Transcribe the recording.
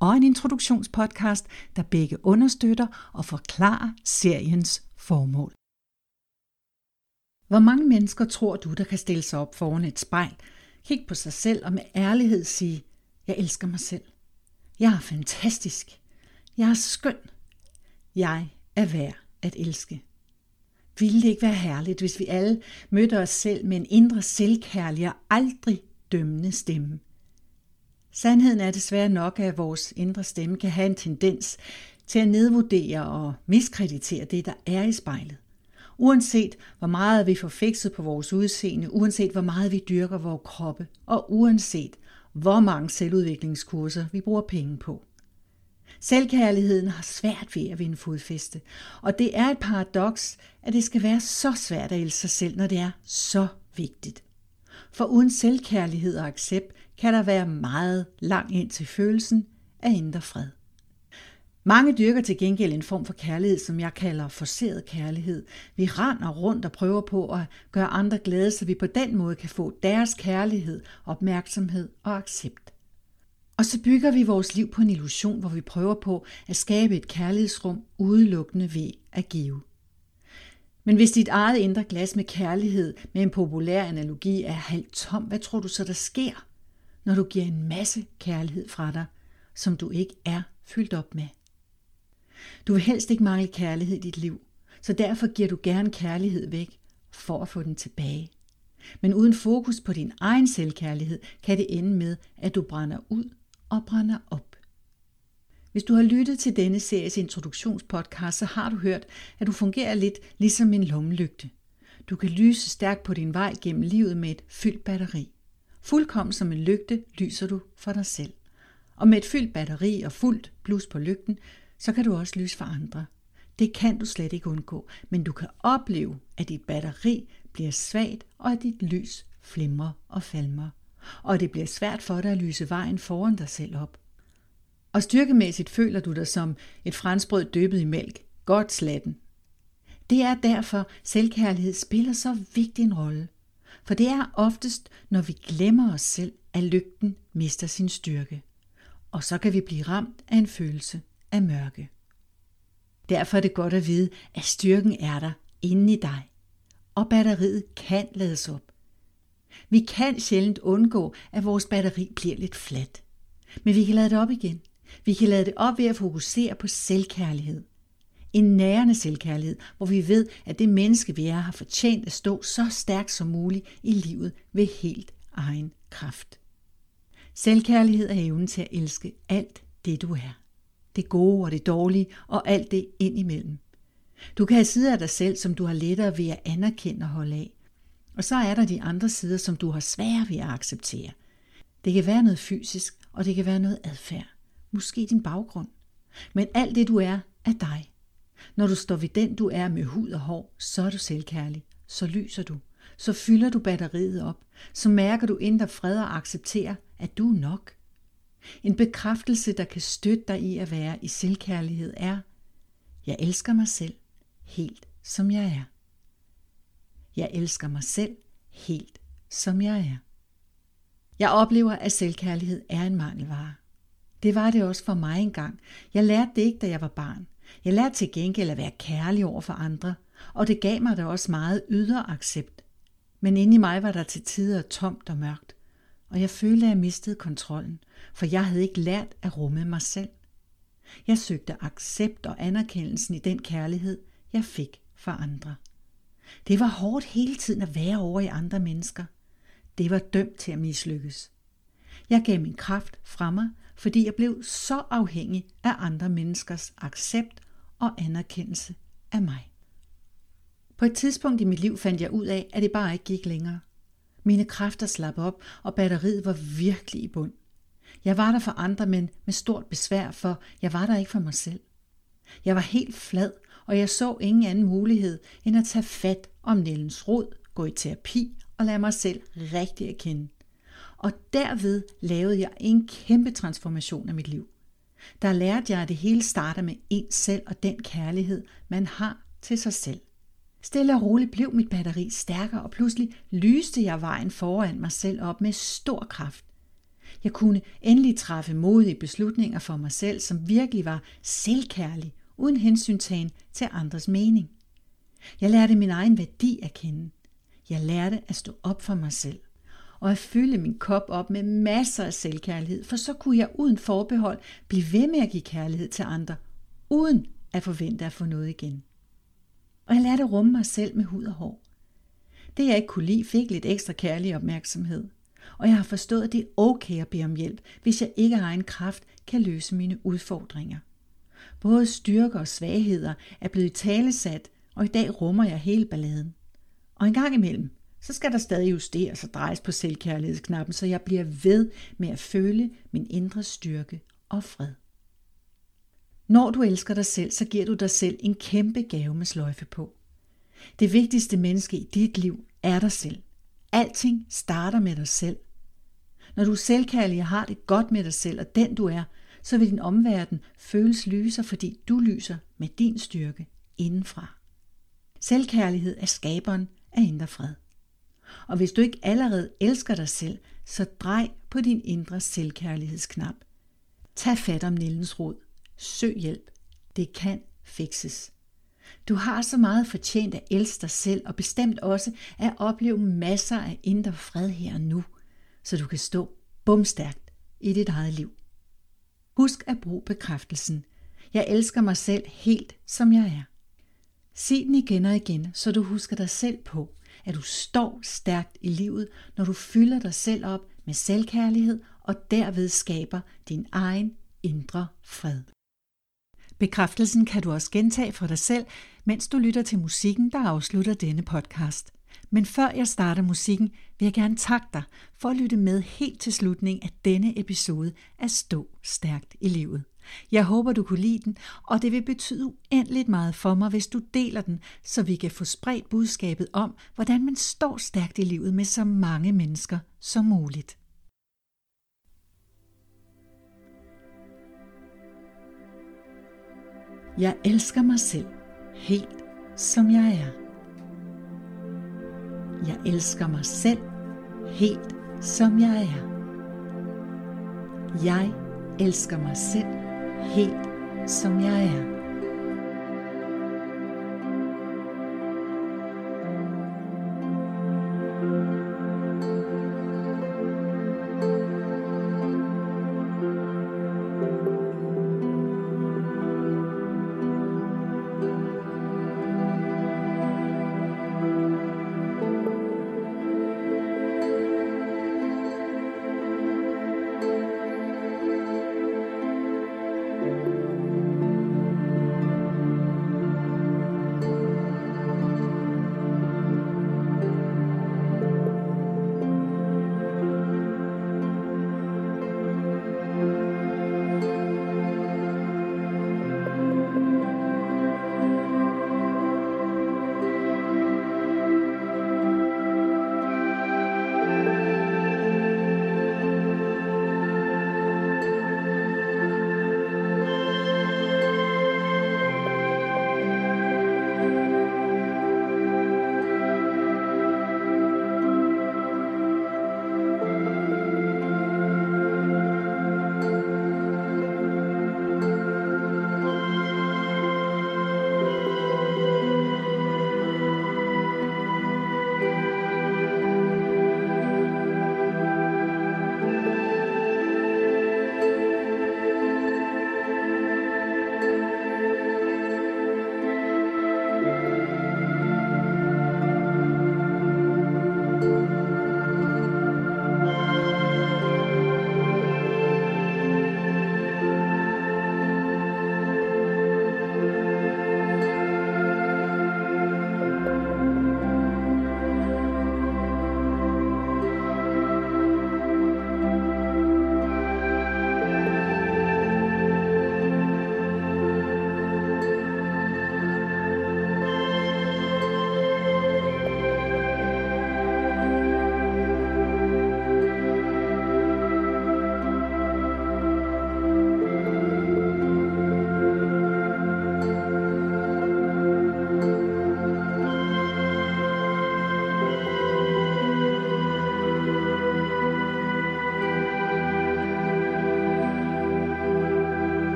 og en introduktionspodcast, der begge understøtter og forklarer seriens formål. Hvor mange mennesker tror du, der kan stille sig op foran et spejl, kigge på sig selv og med ærlighed sige, jeg elsker mig selv. Jeg er fantastisk. Jeg er skøn. Jeg er værd at elske. Ville det ikke være herligt, hvis vi alle mødte os selv med en indre selvkærlig og aldrig dømmende stemme? Sandheden er desværre nok, at vores indre stemme kan have en tendens til at nedvurdere og miskreditere det, der er i spejlet. Uanset hvor meget vi får fikset på vores udseende, uanset hvor meget vi dyrker vores kroppe, og uanset hvor mange selvudviklingskurser vi bruger penge på. Selvkærligheden har svært ved at vinde fodfæste, og det er et paradoks, at det skal være så svært at elske sig selv, når det er så vigtigt. For uden selvkærlighed og accept kan der være meget lang ind til følelsen af indre fred. Mange dyrker til gengæld en form for kærlighed, som jeg kalder forseret kærlighed. Vi render rundt og prøver på at gøre andre glade, så vi på den måde kan få deres kærlighed, opmærksomhed og accept. Og så bygger vi vores liv på en illusion, hvor vi prøver på at skabe et kærlighedsrum udelukkende ved at give. Men hvis dit eget indre glas med kærlighed med en populær analogi er halvt tom, hvad tror du så, der sker, når du giver en masse kærlighed fra dig, som du ikke er fyldt op med? Du vil helst ikke mangle kærlighed i dit liv, så derfor giver du gerne kærlighed væk for at få den tilbage. Men uden fokus på din egen selvkærlighed, kan det ende med, at du brænder ud og brænder op. Hvis du har lyttet til denne series introduktionspodcast, så har du hørt, at du fungerer lidt ligesom en lommelygte. Du kan lyse stærkt på din vej gennem livet med et fyldt batteri. Fuldkommen som en lygte lyser du for dig selv. Og med et fyldt batteri og fuldt blus på lygten, så kan du også lyse for andre. Det kan du slet ikke undgå, men du kan opleve, at dit batteri bliver svagt, og at dit lys flimrer og falmer. Og det bliver svært for dig at lyse vejen foran dig selv op. Og styrkemæssigt føler du dig som et franskbrød dyppet i mælk, godt slatten. Det er derfor, selvkærlighed spiller så vigtig en rolle. For det er oftest, når vi glemmer os selv, at lygten mister sin styrke. Og så kan vi blive ramt af en følelse af mørke. Derfor er det godt at vide, at styrken er der inde i dig. Og batteriet kan lades op. Vi kan sjældent undgå, at vores batteri bliver lidt fladt. Men vi kan lade det op igen. Vi kan lade det op ved at fokusere på selvkærlighed. En nærende selvkærlighed, hvor vi ved, at det menneske, vi er, har fortjent at stå så stærkt som muligt i livet ved helt egen kraft. Selvkærlighed er evnen til at elske alt det, du er. Det gode og det dårlige og alt det indimellem. Du kan have sider af dig selv, som du har lettere ved at anerkende og holde af. Og så er der de andre sider, som du har sværere ved at acceptere. Det kan være noget fysisk, og det kan være noget adfærd måske din baggrund. Men alt det du er, er dig. Når du står ved den du er med hud og hår, så er du selvkærlig. Så lyser du. Så fylder du batteriet op. Så mærker du indre fred og accepterer, at du er nok. En bekræftelse, der kan støtte dig i at være i selvkærlighed er, jeg elsker mig selv helt som jeg er. Jeg elsker mig selv helt som jeg er. Jeg oplever, at selvkærlighed er en mangelvare. Det var det også for mig engang. Jeg lærte det ikke, da jeg var barn. Jeg lærte til gengæld at være kærlig over for andre, og det gav mig da også meget ydre accept. Men inde i mig var der til tider tomt og mørkt, og jeg følte, at jeg mistede kontrollen, for jeg havde ikke lært at rumme mig selv. Jeg søgte accept og anerkendelsen i den kærlighed, jeg fik fra andre. Det var hårdt hele tiden at være over i andre mennesker. Det var dømt til at mislykkes. Jeg gav min kraft fra mig fordi jeg blev så afhængig af andre menneskers accept og anerkendelse af mig. På et tidspunkt i mit liv fandt jeg ud af, at det bare ikke gik længere. Mine kræfter slap op, og batteriet var virkelig i bund. Jeg var der for andre, men med stort besvær, for jeg var der ikke for mig selv. Jeg var helt flad, og jeg så ingen anden mulighed end at tage fat om Nellens rod, gå i terapi og lade mig selv rigtig at kende. Og derved lavede jeg en kæmpe transformation af mit liv. Der lærte jeg, at det hele starter med en selv og den kærlighed, man har til sig selv. Stille og roligt blev mit batteri stærkere, og pludselig lyste jeg vejen foran mig selv op med stor kraft. Jeg kunne endelig træffe modige beslutninger for mig selv, som virkelig var selvkærlig, uden hensyntagen til andres mening. Jeg lærte min egen værdi at kende. Jeg lærte at stå op for mig selv og at fylde min kop op med masser af selvkærlighed, for så kunne jeg uden forbehold blive ved med at give kærlighed til andre, uden at forvente at få noget igen. Og jeg lærte at rumme mig selv med hud og hår. Det jeg ikke kunne lide, fik lidt ekstra kærlig opmærksomhed. Og jeg har forstået, at det er okay at bede om hjælp, hvis jeg ikke har en kraft kan løse mine udfordringer. Både styrker og svagheder er blevet talesat, og i dag rummer jeg hele balladen. Og en gang imellem, så skal der stadig justeres og drejes på selvkærlighedsknappen, så jeg bliver ved med at føle min indre styrke og fred. Når du elsker dig selv, så giver du dig selv en kæmpe gave med sløjfe på. Det vigtigste menneske i dit liv er dig selv. Alting starter med dig selv. Når du er selvkærlig og har det godt med dig selv og den du er, så vil din omverden føles lyser, fordi du lyser med din styrke indenfra. Selvkærlighed er skaberen af indre fred. Og hvis du ikke allerede elsker dig selv, så drej på din indre selvkærlighedsknap. Tag fat om Nillens rod. Søg hjælp. Det kan fikses. Du har så meget fortjent at elske dig selv, og bestemt også at opleve masser af indre fred her og nu, så du kan stå bumstærkt i dit eget liv. Husk at bruge bekræftelsen. Jeg elsker mig selv helt, som jeg er. Sig den igen og igen, så du husker dig selv på, at du står stærkt i livet, når du fylder dig selv op med selvkærlighed og derved skaber din egen indre fred. Bekræftelsen kan du også gentage for dig selv, mens du lytter til musikken, der afslutter denne podcast. Men før jeg starter musikken, vil jeg gerne takke dig for at lytte med helt til slutningen af denne episode af Stå Stærkt i Livet. Jeg håber, du kunne lide den, og det vil betyde uendeligt meget for mig, hvis du deler den, så vi kan få spredt budskabet om, hvordan man står stærkt i livet med så mange mennesker som muligt. Jeg elsker mig selv helt som jeg er. Jeg elsker mig selv helt som jeg er. Jeg elsker mig selv helt som jeg er.